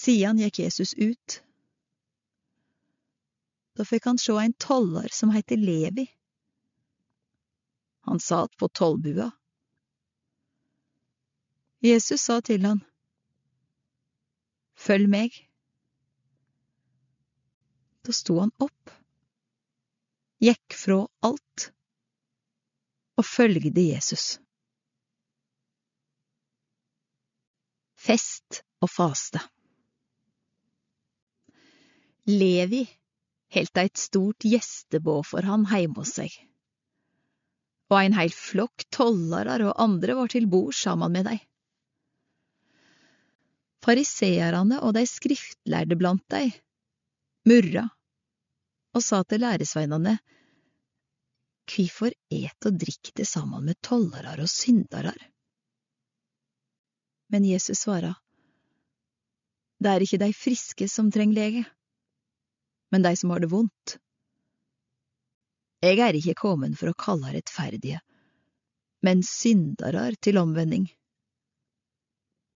Sidan gikk Jesus ut. Da fikk han sjå ein tollar som heiter Levi. Han sat på tollbua. Jesus sa til han, Følg meg. Da sto han opp, gikk fra alt og følgde Jesus. Fest og faste Levi heldt eit stort gjestebå for han heime hos seg, og ein heil flokk tollarar og andre var til bord saman med dei. Fariseerne og dei skriftlærde blant dei murra og sa til læresveinane, Kvifor et og drikk det saman med tollarar og syndarar? Men Jesus svara, Det er ikke dei friske som trenger lege, men dei som har det vondt. Eg er ikkje komen for å kalle rettferdige, men syndarar til omvending.